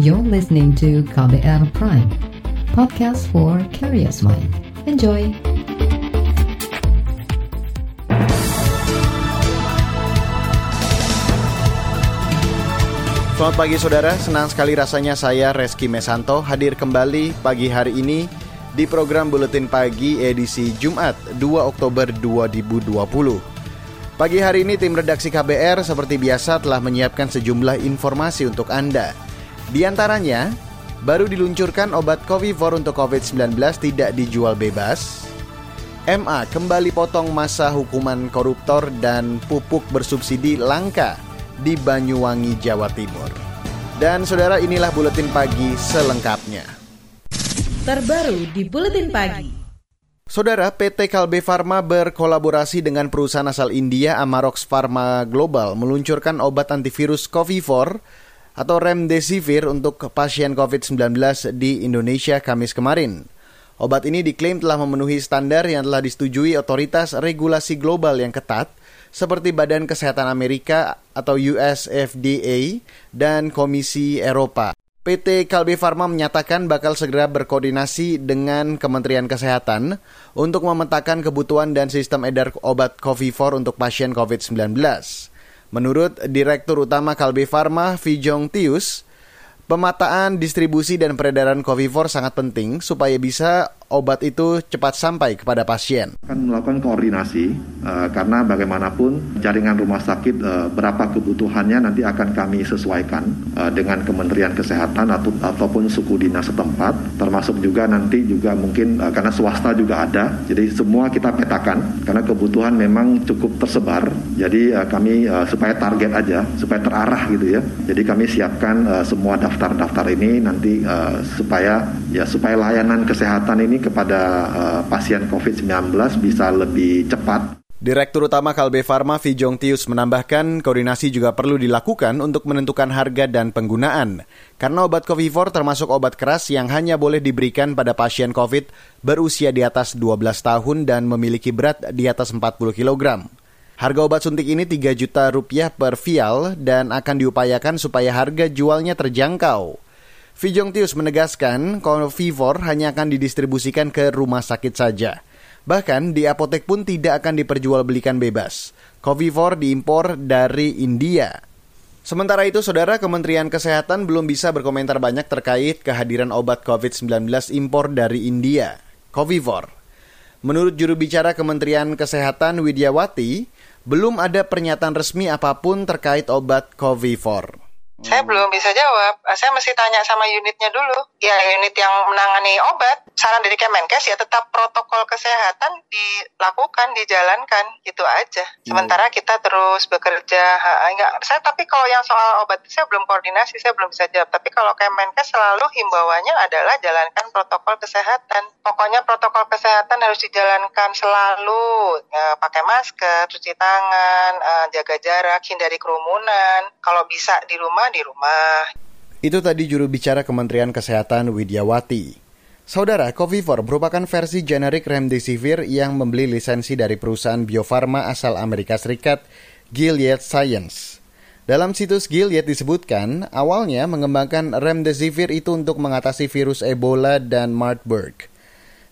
You're listening to KBR Prime, podcast for curious mind. Enjoy! Selamat pagi saudara, senang sekali rasanya saya Reski Mesanto hadir kembali pagi hari ini di program Buletin Pagi edisi Jumat 2 Oktober 2020. Pagi hari ini tim redaksi KBR seperti biasa telah menyiapkan sejumlah informasi untuk Anda. Di antaranya, baru diluncurkan obat Covivor untuk COVID-19 tidak dijual bebas. MA kembali potong masa hukuman koruptor dan pupuk bersubsidi langka di Banyuwangi, Jawa Timur. Dan saudara inilah buletin pagi selengkapnya. Terbaru di buletin pagi. Saudara, PT Kalbe Farma berkolaborasi dengan perusahaan asal India Amarox Pharma Global meluncurkan obat antivirus Covivor atau Remdesivir untuk pasien COVID-19 di Indonesia Kamis kemarin. Obat ini diklaim telah memenuhi standar yang telah disetujui otoritas regulasi global yang ketat seperti Badan Kesehatan Amerika atau US FDA dan Komisi Eropa. PT Kalbe Farma menyatakan bakal segera berkoordinasi dengan Kementerian Kesehatan untuk memetakan kebutuhan dan sistem edar obat Covivor untuk pasien COVID-19. Menurut Direktur Utama Kalbe Farma, Vijong Tius, pemataan distribusi dan peredaran Covivor sangat penting supaya bisa obat itu cepat sampai kepada pasien. Akan melakukan koordinasi uh, karena bagaimanapun jaringan rumah sakit uh, berapa kebutuhannya nanti akan kami sesuaikan uh, dengan Kementerian Kesehatan atau ataupun suku dinas setempat, termasuk juga nanti juga mungkin uh, karena swasta juga ada, jadi semua kita petakan karena kebutuhan memang cukup tersebar, jadi uh, kami uh, supaya target aja, supaya terarah gitu ya, jadi kami siapkan uh, semua daftar-daftar ini nanti uh, supaya ya supaya layanan kesehatan ini kepada uh, pasien COVID-19 bisa lebih cepat. Direktur Utama Kalbe Farma Vijong Tius menambahkan koordinasi juga perlu dilakukan untuk menentukan harga dan penggunaan. Karena obat Covivor termasuk obat keras yang hanya boleh diberikan pada pasien COVID berusia di atas 12 tahun dan memiliki berat di atas 40 kg. Harga obat suntik ini 3 juta rupiah per vial dan akan diupayakan supaya harga jualnya terjangkau. Vijong Tius menegaskan Convivor hanya akan didistribusikan ke rumah sakit saja. Bahkan di apotek pun tidak akan diperjualbelikan bebas. Covivor diimpor dari India. Sementara itu, Saudara Kementerian Kesehatan belum bisa berkomentar banyak terkait kehadiran obat COVID-19 impor dari India, Covivor. Menurut juru bicara Kementerian Kesehatan Widyawati, belum ada pernyataan resmi apa pun terkait obat Covivor. Saya belum bisa jawab. Ah, saya mesti tanya sama unitnya dulu. Ya, unit yang menangani obat. Saran dari Kemenkes ya tetap protokol kesehatan dilakukan, dijalankan, gitu aja. Sementara kita terus bekerja. enggak, saya tapi kalau yang soal obat saya belum koordinasi, saya belum bisa jawab. Tapi kalau Kemenkes selalu himbauannya adalah jalankan protokol kesehatan. Pokoknya protokol kesehatan harus dijalankan selalu. Ya, pakai masker, cuci tangan, eh, jaga jarak, hindari kerumunan. Kalau bisa di rumah di rumah. Itu tadi juru bicara Kementerian Kesehatan Widyawati. Saudara, Covivor merupakan versi generik Remdesivir yang membeli lisensi dari perusahaan biofarma asal Amerika Serikat, Gilead Science. Dalam situs Gilead disebutkan, awalnya mengembangkan Remdesivir itu untuk mengatasi virus Ebola dan Marburg.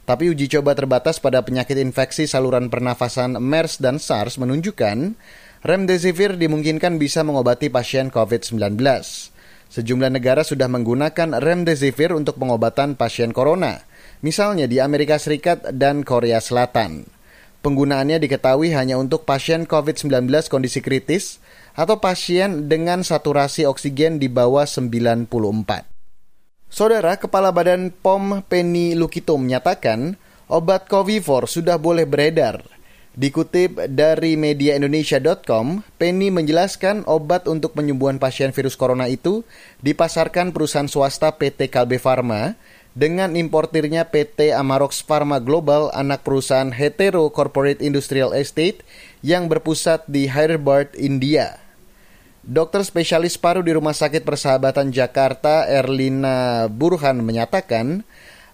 Tapi uji coba terbatas pada penyakit infeksi saluran pernafasan MERS dan SARS menunjukkan Remdesivir dimungkinkan bisa mengobati pasien COVID-19. Sejumlah negara sudah menggunakan remdesivir untuk pengobatan pasien corona, misalnya di Amerika Serikat dan Korea Selatan. Penggunaannya diketahui hanya untuk pasien COVID-19 kondisi kritis atau pasien dengan saturasi oksigen di bawah 94. Saudara Kepala Badan POM Penny Lukito menyatakan obat Covivor sudah boleh beredar Dikutip dari mediaindonesia.com, Penny menjelaskan obat untuk penyembuhan pasien virus corona itu dipasarkan perusahaan swasta PT Kalbe Farma dengan importirnya PT Amarox Pharma Global anak perusahaan Hetero Corporate Industrial Estate yang berpusat di Hyderabad, India. Dokter spesialis paru di Rumah Sakit Persahabatan Jakarta, Erlina Burhan menyatakan,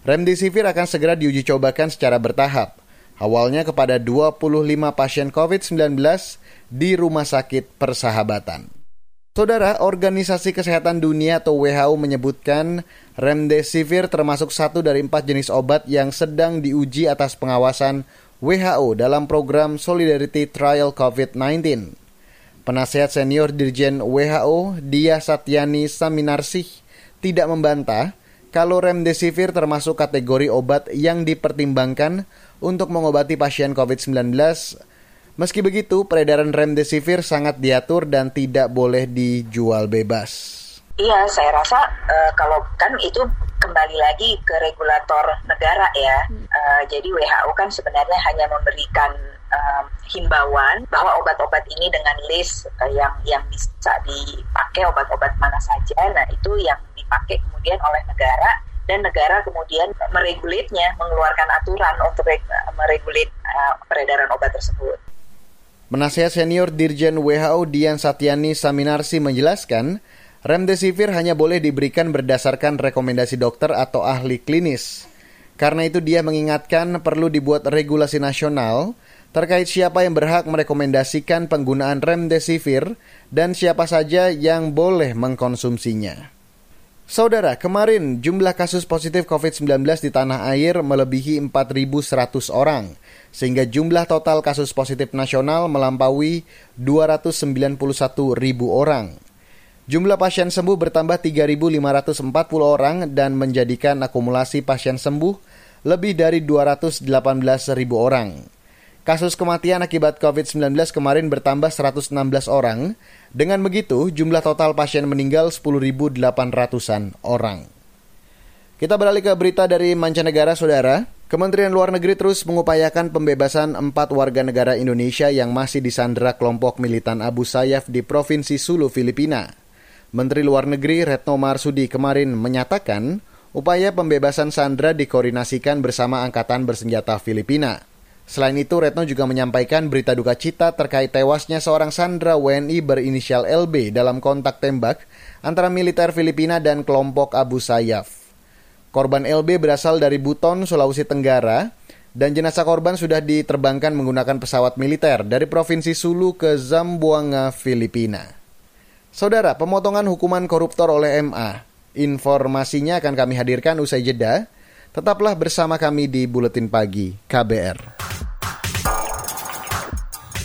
Remdesivir akan segera diuji cobakan secara bertahap – awalnya kepada 25 pasien COVID-19 di Rumah Sakit Persahabatan. Saudara, Organisasi Kesehatan Dunia atau WHO menyebutkan remdesivir termasuk satu dari empat jenis obat yang sedang diuji atas pengawasan WHO dalam program Solidarity Trial COVID-19. Penasehat senior Dirjen WHO, Dia Satyani Saminarsih, tidak membantah kalau remdesivir termasuk kategori obat yang dipertimbangkan untuk mengobati pasien COVID-19 Meski begitu, peredaran remdesivir sangat diatur dan tidak boleh dijual bebas. Iya, saya rasa uh, kalau kan itu kembali lagi ke regulator negara ya. Uh, jadi WHO kan sebenarnya hanya memberikan uh, himbauan bahwa obat-obat ini dengan list uh, yang yang bisa dipakai obat-obat mana saja. Nah itu yang dipakai kemudian oleh negara dan negara kemudian meregulitnya, mengeluarkan aturan untuk meregulit uh, peredaran obat tersebut. Penasihat senior Dirjen WHO Dian Satyani Saminarsi menjelaskan, remdesivir hanya boleh diberikan berdasarkan rekomendasi dokter atau ahli klinis. Karena itu dia mengingatkan perlu dibuat regulasi nasional terkait siapa yang berhak merekomendasikan penggunaan remdesivir dan siapa saja yang boleh mengkonsumsinya. Saudara, kemarin jumlah kasus positif COVID-19 di tanah air melebihi 4.100 orang, sehingga jumlah total kasus positif nasional melampaui 291 ribu orang. Jumlah pasien sembuh bertambah 3.540 orang dan menjadikan akumulasi pasien sembuh lebih dari 218 ribu orang. Kasus kematian akibat COVID-19 kemarin bertambah 116 orang. Dengan begitu, jumlah total pasien meninggal 10.800-an orang. Kita beralih ke berita dari mancanegara, Saudara. Kementerian Luar Negeri terus mengupayakan pembebasan empat warga negara Indonesia yang masih disandera kelompok militan Abu Sayyaf di Provinsi Sulu, Filipina. Menteri Luar Negeri Retno Marsudi kemarin menyatakan upaya pembebasan sandera dikoordinasikan bersama Angkatan Bersenjata Filipina. Selain itu, Retno juga menyampaikan berita duka cita terkait tewasnya seorang sandra WNI berinisial LB dalam kontak tembak antara militer Filipina dan kelompok Abu Sayyaf. Korban LB berasal dari Buton, Sulawesi Tenggara, dan jenazah korban sudah diterbangkan menggunakan pesawat militer dari Provinsi Sulu ke Zamboanga, Filipina. Saudara, pemotongan hukuman koruptor oleh MA. Informasinya akan kami hadirkan usai jeda. Tetaplah bersama kami di Buletin Pagi KBR.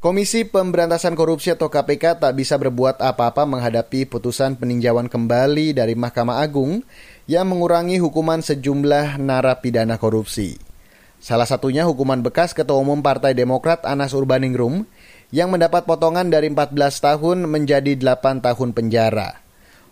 Komisi Pemberantasan Korupsi atau KPK tak bisa berbuat apa-apa menghadapi putusan peninjauan kembali dari Mahkamah Agung yang mengurangi hukuman sejumlah narapidana korupsi. Salah satunya hukuman bekas Ketua Umum Partai Demokrat Anas Urbaningrum yang mendapat potongan dari 14 tahun menjadi 8 tahun penjara.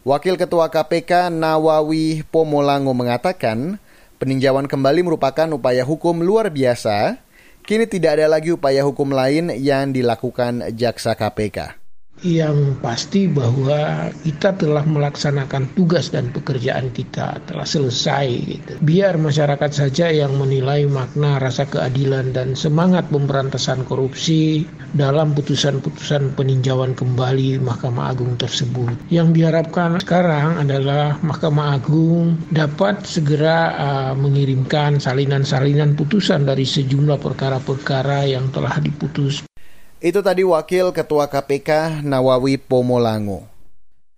Wakil Ketua KPK Nawawi Pomolango mengatakan, peninjauan kembali merupakan upaya hukum luar biasa Kini tidak ada lagi upaya hukum lain yang dilakukan jaksa KPK yang pasti bahwa kita telah melaksanakan tugas dan pekerjaan kita telah selesai gitu. Biar masyarakat saja yang menilai makna rasa keadilan dan semangat pemberantasan korupsi dalam putusan-putusan peninjauan kembali Mahkamah Agung tersebut. Yang diharapkan sekarang adalah Mahkamah Agung dapat segera uh, mengirimkan salinan-salinan putusan dari sejumlah perkara-perkara yang telah diputus itu tadi Wakil Ketua KPK Nawawi Pomolango.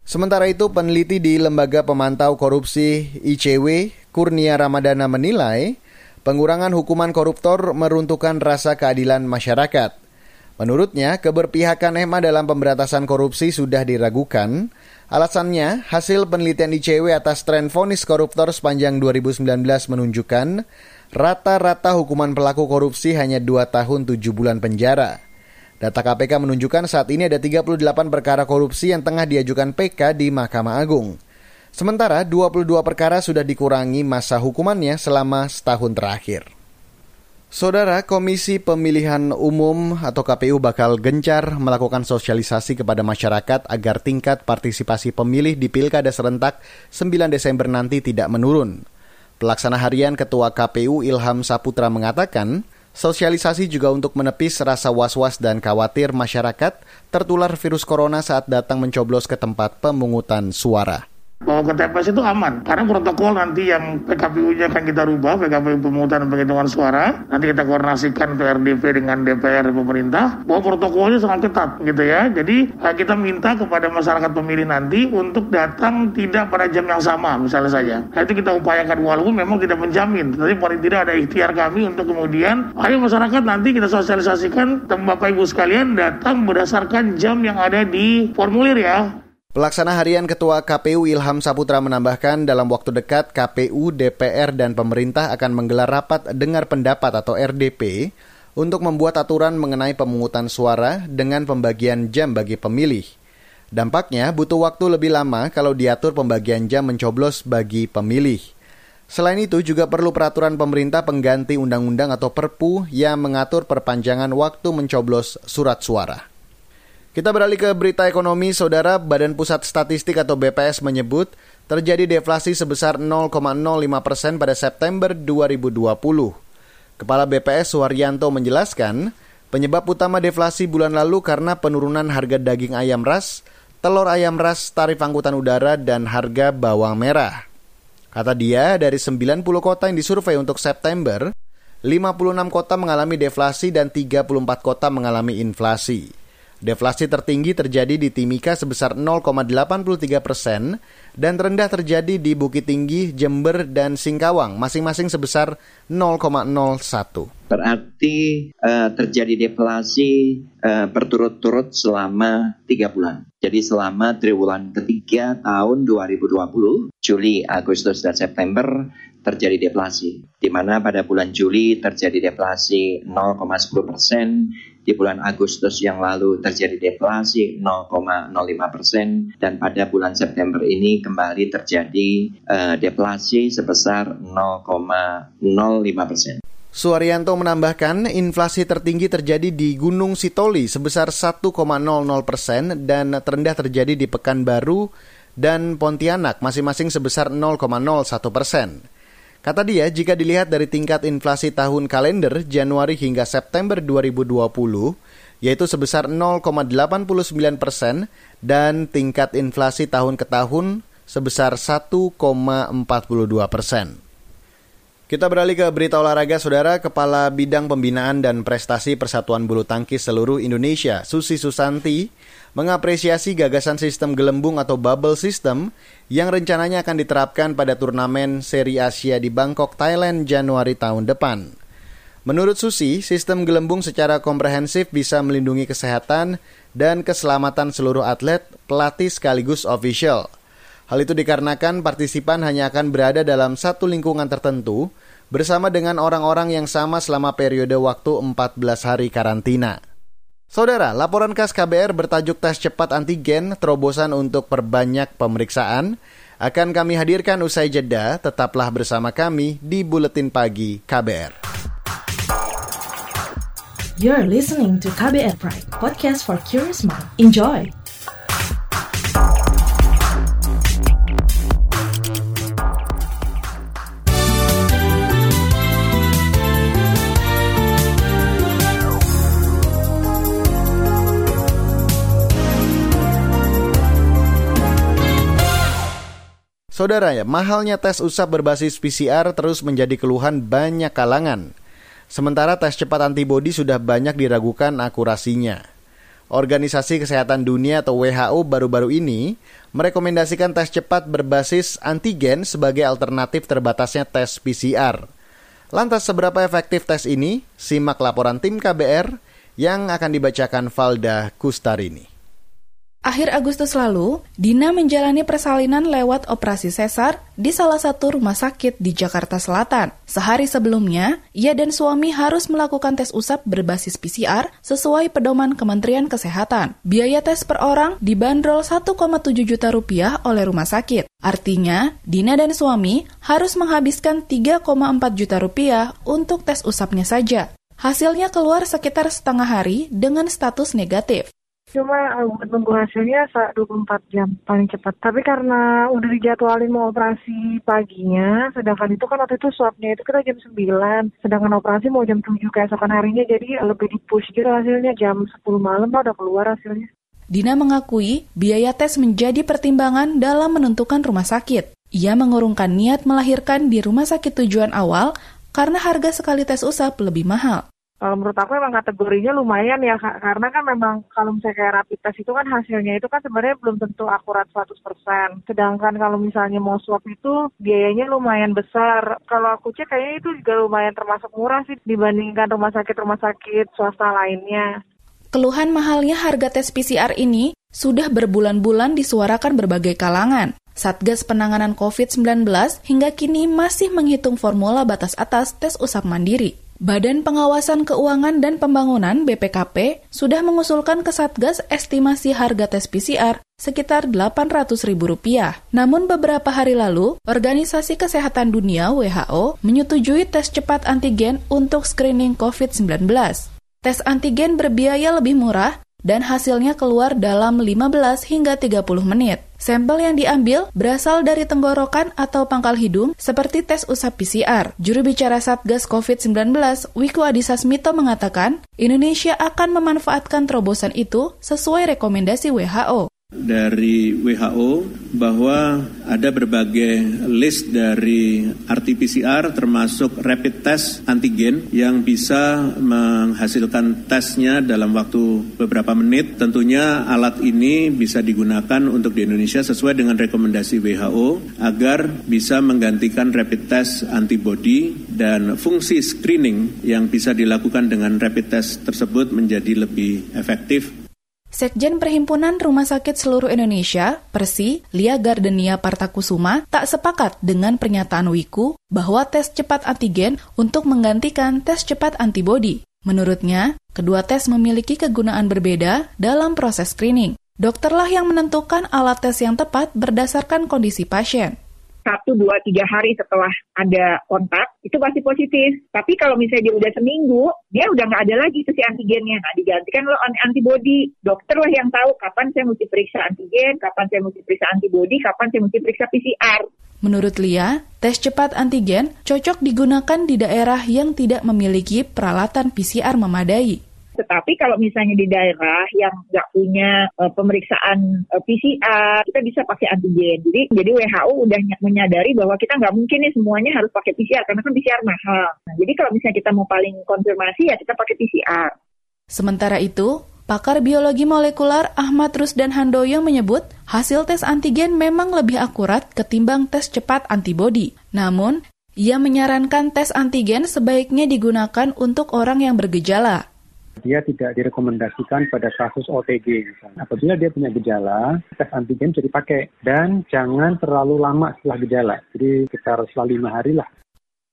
Sementara itu, peneliti di Lembaga Pemantau Korupsi ICW, Kurnia Ramadana menilai pengurangan hukuman koruptor meruntuhkan rasa keadilan masyarakat. Menurutnya, keberpihakan EMA dalam pemberantasan korupsi sudah diragukan. Alasannya, hasil penelitian ICW atas tren vonis koruptor sepanjang 2019 menunjukkan rata-rata hukuman pelaku korupsi hanya 2 tahun 7 bulan penjara. Data KPK menunjukkan saat ini ada 38 perkara korupsi yang tengah diajukan PK di Mahkamah Agung. Sementara 22 perkara sudah dikurangi masa hukumannya selama setahun terakhir. Saudara Komisi Pemilihan Umum atau KPU bakal gencar melakukan sosialisasi kepada masyarakat agar tingkat partisipasi pemilih di Pilkada serentak 9 Desember nanti tidak menurun. Pelaksana harian Ketua KPU Ilham Saputra mengatakan, sosialisasi juga untuk menepis rasa was-was dan khawatir masyarakat tertular virus corona saat datang mencoblos ke tempat pemungutan suara bahwa ke TPS itu aman. Karena protokol nanti yang PKPU-nya akan kita rubah PKPU pemungutan penghitungan suara. Nanti kita koordinasikan PRDP dengan DPR dan pemerintah. Bahwa protokolnya sangat ketat gitu ya. Jadi eh, kita minta kepada masyarakat pemilih nanti untuk datang tidak pada jam yang sama misalnya saja. Nah, itu kita upayakan. Walaupun memang tidak menjamin tapi paling tidak ada ikhtiar kami untuk kemudian ayo masyarakat nanti kita sosialisasikan Bapak Ibu sekalian datang berdasarkan jam yang ada di formulir ya Pelaksana harian Ketua KPU Ilham Saputra menambahkan dalam waktu dekat KPU, DPR, dan pemerintah akan menggelar rapat dengar pendapat atau RDP untuk membuat aturan mengenai pemungutan suara dengan pembagian jam bagi pemilih. Dampaknya butuh waktu lebih lama kalau diatur pembagian jam mencoblos bagi pemilih. Selain itu juga perlu peraturan pemerintah pengganti undang-undang atau perpu yang mengatur perpanjangan waktu mencoblos surat suara. Kita beralih ke berita ekonomi, Saudara. Badan Pusat Statistik atau BPS menyebut terjadi deflasi sebesar 0,05 persen pada September 2020. Kepala BPS Suharyanto menjelaskan, penyebab utama deflasi bulan lalu karena penurunan harga daging ayam ras, telur ayam ras, tarif angkutan udara, dan harga bawang merah. Kata dia, dari 90 kota yang disurvei untuk September, 56 kota mengalami deflasi dan 34 kota mengalami inflasi. Deflasi tertinggi terjadi di Timika sebesar 0,83 persen dan terendah terjadi di Bukit Tinggi, Jember, dan Singkawang masing-masing sebesar 0,01. Berarti uh, terjadi deflasi uh, berturut-turut selama tiga bulan. Jadi selama triwulan ketiga tahun 2020, Juli, Agustus, dan September terjadi deflasi, di mana pada bulan Juli terjadi deflasi 0,10 persen, di bulan Agustus yang lalu terjadi deflasi 0,05 persen, dan pada bulan September ini kembali terjadi uh, deflasi sebesar 0,05 persen. Suaryanto menambahkan, inflasi tertinggi terjadi di Gunung Sitoli sebesar 1,00 persen dan terendah terjadi di Pekanbaru dan Pontianak masing-masing sebesar 0,01 persen. Kata dia, jika dilihat dari tingkat inflasi tahun kalender Januari hingga September 2020, yaitu sebesar 0,89 persen dan tingkat inflasi tahun ke tahun sebesar 1,42 persen. Kita beralih ke berita olahraga, Saudara. Kepala Bidang Pembinaan dan Prestasi Persatuan Bulu Tangkis Seluruh Indonesia, Susi Susanti, mengapresiasi gagasan sistem gelembung atau bubble system yang rencananya akan diterapkan pada turnamen Seri Asia di Bangkok, Thailand, Januari tahun depan. Menurut Susi, sistem gelembung secara komprehensif bisa melindungi kesehatan dan keselamatan seluruh atlet, pelatih sekaligus official – Hal itu dikarenakan partisipan hanya akan berada dalam satu lingkungan tertentu bersama dengan orang-orang yang sama selama periode waktu 14 hari karantina. Saudara, laporan khas KBR bertajuk tes cepat antigen terobosan untuk perbanyak pemeriksaan akan kami hadirkan usai jeda. Tetaplah bersama kami di Buletin Pagi KBR. You're listening to KBR Pride, podcast for curious mind. Enjoy! Saudara ya, mahalnya tes usap berbasis PCR terus menjadi keluhan banyak kalangan. Sementara tes cepat antibodi sudah banyak diragukan akurasinya. Organisasi Kesehatan Dunia atau WHO baru-baru ini merekomendasikan tes cepat berbasis antigen sebagai alternatif terbatasnya tes PCR. Lantas seberapa efektif tes ini? Simak laporan tim KBR yang akan dibacakan Valda Kustarini. Akhir Agustus lalu, Dina menjalani persalinan lewat operasi sesar di salah satu rumah sakit di Jakarta Selatan. Sehari sebelumnya, ia dan suami harus melakukan tes usap berbasis PCR sesuai pedoman Kementerian Kesehatan. Biaya tes per orang dibanderol 1,7 juta rupiah oleh rumah sakit. Artinya, Dina dan suami harus menghabiskan 3,4 juta rupiah untuk tes usapnya saja. Hasilnya keluar sekitar setengah hari dengan status negatif. Cuma uh, nunggu hasilnya 24 jam paling cepat. Tapi karena udah dijadwalin mau operasi paginya, sedangkan itu kan waktu itu swabnya itu kita jam 9, sedangkan operasi mau jam 7 keesokan harinya, jadi lebih di-push gitu hasilnya jam 10 malam udah keluar hasilnya. Dina mengakui biaya tes menjadi pertimbangan dalam menentukan rumah sakit. Ia mengurungkan niat melahirkan di rumah sakit tujuan awal karena harga sekali tes usap lebih mahal. Kalau menurut aku memang kategorinya lumayan ya, karena kan memang kalau misalnya kayak rapid test itu kan hasilnya itu kan sebenarnya belum tentu akurat 100%. Sedangkan kalau misalnya mau swab itu biayanya lumayan besar. Kalau aku cek kayaknya itu juga lumayan termasuk murah sih dibandingkan rumah sakit-rumah sakit swasta lainnya. Keluhan mahalnya harga tes PCR ini sudah berbulan-bulan disuarakan berbagai kalangan. Satgas Penanganan COVID-19 hingga kini masih menghitung formula batas atas tes usap mandiri. Badan Pengawasan Keuangan dan Pembangunan BPKP sudah mengusulkan ke Satgas estimasi harga tes PCR sekitar Rp800.000. Namun beberapa hari lalu, Organisasi Kesehatan Dunia WHO menyetujui tes cepat antigen untuk screening COVID-19. Tes antigen berbiaya lebih murah dan hasilnya keluar dalam 15 hingga 30 menit. Sampel yang diambil berasal dari tenggorokan atau pangkal hidung seperti tes usap PCR. Juru bicara Satgas COVID-19, Wiku Adhisa Smito mengatakan, Indonesia akan memanfaatkan terobosan itu sesuai rekomendasi WHO dari WHO bahwa ada berbagai list dari RT-PCR termasuk rapid test antigen yang bisa menghasilkan tesnya dalam waktu beberapa menit. Tentunya alat ini bisa digunakan untuk di Indonesia sesuai dengan rekomendasi WHO agar bisa menggantikan rapid test antibody dan fungsi screening yang bisa dilakukan dengan rapid test tersebut menjadi lebih efektif Sekjen Perhimpunan Rumah Sakit Seluruh Indonesia, Persi, Lia Gardenia Partakusuma, tak sepakat dengan pernyataan Wiku bahwa tes cepat antigen untuk menggantikan tes cepat antibodi. Menurutnya, kedua tes memiliki kegunaan berbeda dalam proses screening. Dokterlah yang menentukan alat tes yang tepat berdasarkan kondisi pasien satu, dua, tiga hari setelah ada kontak, itu pasti positif. Tapi kalau misalnya dia udah seminggu, dia udah nggak ada lagi tuh si antigennya. Nah, digantikan lo antibody. Dokter lah yang tahu kapan saya mesti periksa antigen, kapan saya mesti periksa antibody, kapan saya mesti periksa PCR. Menurut Lia, tes cepat antigen cocok digunakan di daerah yang tidak memiliki peralatan PCR memadai. Tetapi kalau misalnya di daerah yang nggak punya uh, pemeriksaan uh, eh, PCR, kita bisa pakai antigen. Jadi, jadi WHO udah menyadari bahwa kita nggak mungkin nih semuanya harus pakai PCR karena kan PCR mahal. Nah, jadi kalau misalnya kita mau paling konfirmasi ya kita pakai PCR. Sementara itu, Pakar biologi molekular Ahmad Rusdan Handoyo menyebut hasil tes antigen memang lebih akurat ketimbang tes cepat antibodi. Namun, ia menyarankan tes antigen sebaiknya digunakan untuk orang yang bergejala dia tidak direkomendasikan pada kasus OTG. Apabila dia punya gejala, tes antigen bisa dipakai dan jangan terlalu lama setelah gejala. Jadi sekitar setelah lima hari lah.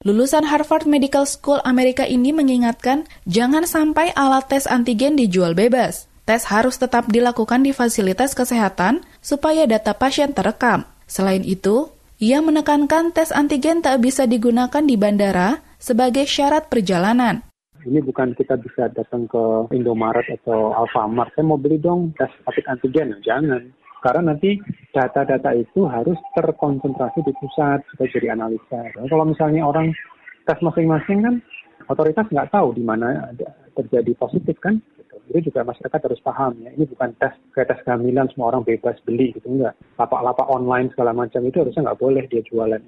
Lulusan Harvard Medical School Amerika ini mengingatkan jangan sampai alat tes antigen dijual bebas. Tes harus tetap dilakukan di fasilitas kesehatan supaya data pasien terekam. Selain itu, ia menekankan tes antigen tak bisa digunakan di bandara sebagai syarat perjalanan. Ini bukan kita bisa datang ke Indomaret atau Alfamart, saya mau beli dong tes rapid antigen. Jangan. Karena nanti data-data itu harus terkonsentrasi di pusat supaya jadi analisa. Kalau misalnya orang tes masing-masing kan otoritas nggak tahu di mana terjadi positif kan. Jadi juga masyarakat harus paham ya, ini bukan tes kayak tes kehamilan semua orang bebas beli gitu enggak. Lapak-lapak online segala macam itu harusnya nggak boleh dia jualan.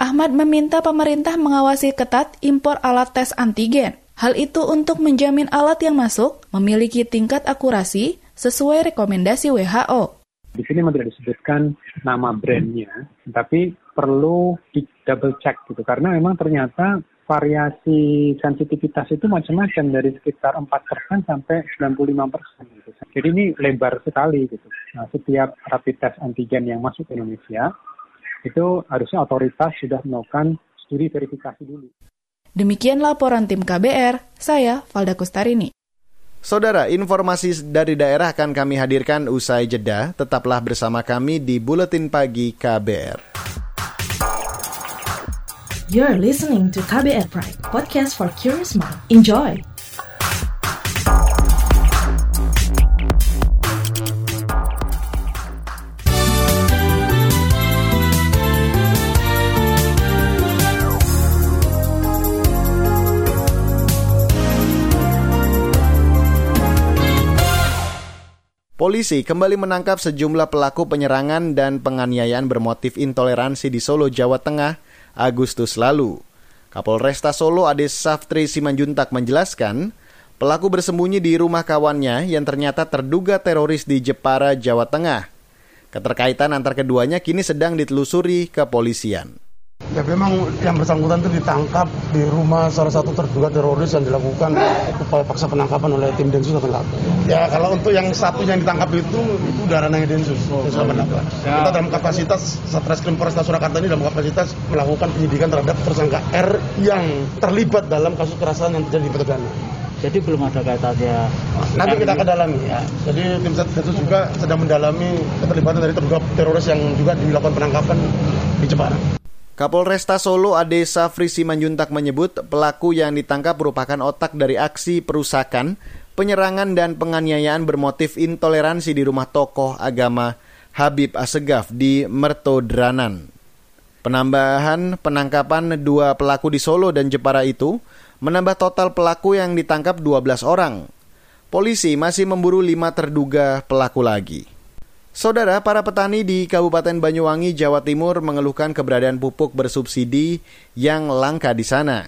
Ahmad meminta pemerintah mengawasi ketat impor alat tes antigen. Hal itu untuk menjamin alat yang masuk memiliki tingkat akurasi sesuai rekomendasi WHO. Di sini memang tidak disebutkan nama brandnya, tapi perlu di double check gitu karena memang ternyata variasi sensitivitas itu macam-macam dari sekitar 4% sampai 95% gitu. Jadi ini lebar sekali gitu. Nah, setiap rapid test antigen yang masuk ke Indonesia itu harusnya otoritas sudah melakukan studi verifikasi dulu. Demikian laporan tim KBR, saya Valda Kustarini. Saudara, informasi dari daerah akan kami hadirkan usai jeda. Tetaplah bersama kami di Buletin Pagi KBR. You're listening to KBR Pride, podcast for curious mind. Enjoy! Polisi kembali menangkap sejumlah pelaku penyerangan dan penganiayaan bermotif intoleransi di Solo, Jawa Tengah, Agustus lalu. Kapolresta Solo Ade Saftri Simanjuntak menjelaskan, pelaku bersembunyi di rumah kawannya yang ternyata terduga teroris di Jepara, Jawa Tengah. Keterkaitan antar keduanya kini sedang ditelusuri kepolisian. Ya memang yang bersangkutan itu ditangkap di rumah salah satu terduga teroris yang dilakukan upaya paksa penangkapan oleh tim Densus 88. Ya kalau untuk yang satu yang ditangkap itu itu udah ranahnya Densus, Densus 88. Ya. Kita dalam kapasitas Satreskrim Polresta Surakarta ini dalam kapasitas melakukan penyidikan terhadap tersangka R yang terlibat dalam kasus kekerasan yang terjadi di Petegana. Jadi belum ada kaitannya. Nanti kita akan dalami ya. Jadi tim Densus juga sedang mendalami keterlibatan dari terduga teroris yang juga dilakukan penangkapan di Jepara. Kapolresta Solo Ade Safri Simanjuntak menyebut pelaku yang ditangkap merupakan otak dari aksi perusakan, penyerangan dan penganiayaan bermotif intoleransi di rumah tokoh agama Habib Asegaf di Mertodranan. Penambahan penangkapan dua pelaku di Solo dan Jepara itu menambah total pelaku yang ditangkap 12 orang. Polisi masih memburu lima terduga pelaku lagi. Saudara, para petani di Kabupaten Banyuwangi, Jawa Timur mengeluhkan keberadaan pupuk bersubsidi yang langka di sana.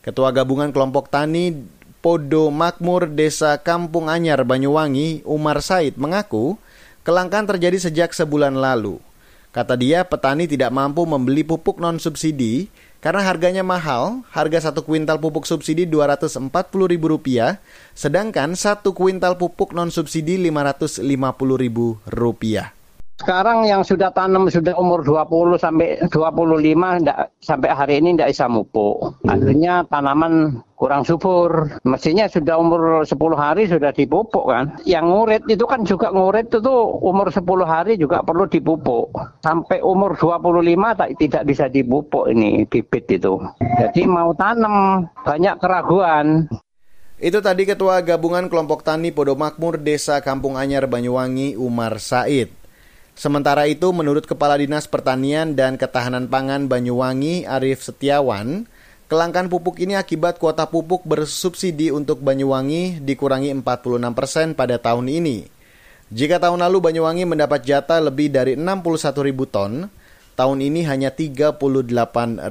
Ketua Gabungan Kelompok Tani Podo Makmur Desa Kampung Anyar Banyuwangi, Umar Said mengaku kelangkaan terjadi sejak sebulan lalu. Kata dia, petani tidak mampu membeli pupuk non-subsidi karena harganya mahal, harga satu kuintal pupuk subsidi Rp240.000, sedangkan satu kuintal pupuk non-subsidi Rp550.000. Sekarang yang sudah tanam sudah umur 20 sampai 25 enggak, sampai hari ini tidak bisa mupuk. Akhirnya tanaman kurang subur. Mestinya sudah umur 10 hari sudah dipupuk kan. Yang ngurit itu kan juga ngurit itu tuh umur 10 hari juga perlu dipupuk. Sampai umur 25 tak, tidak bisa dipupuk ini bibit itu. Jadi mau tanam banyak keraguan. Itu tadi Ketua Gabungan Kelompok Tani Podomakmur Desa Kampung Anyar Banyuwangi Umar Said. Sementara itu, menurut Kepala Dinas Pertanian dan Ketahanan Pangan Banyuwangi, Arif Setiawan, kelangkaan pupuk ini akibat kuota pupuk bersubsidi untuk Banyuwangi dikurangi 46% persen pada tahun ini. Jika tahun lalu Banyuwangi mendapat jatah lebih dari 61 ribu ton, tahun ini hanya 38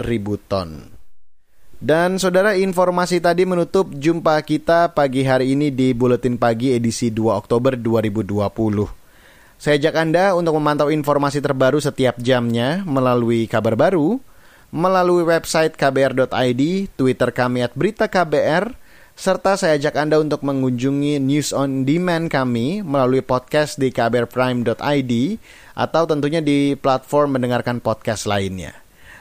ribu ton. Dan saudara informasi tadi menutup jumpa kita pagi hari ini di Buletin Pagi edisi 2 Oktober 2020. Saya ajak Anda untuk memantau informasi terbaru setiap jamnya melalui kabar baru, melalui website kbr.id, Twitter kami at berita KBR, serta saya ajak Anda untuk mengunjungi news on demand kami melalui podcast di kbrprime.id atau tentunya di platform mendengarkan podcast lainnya.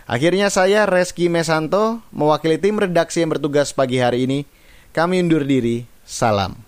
Akhirnya saya Reski Mesanto mewakili tim redaksi yang bertugas pagi hari ini. Kami undur diri. Salam.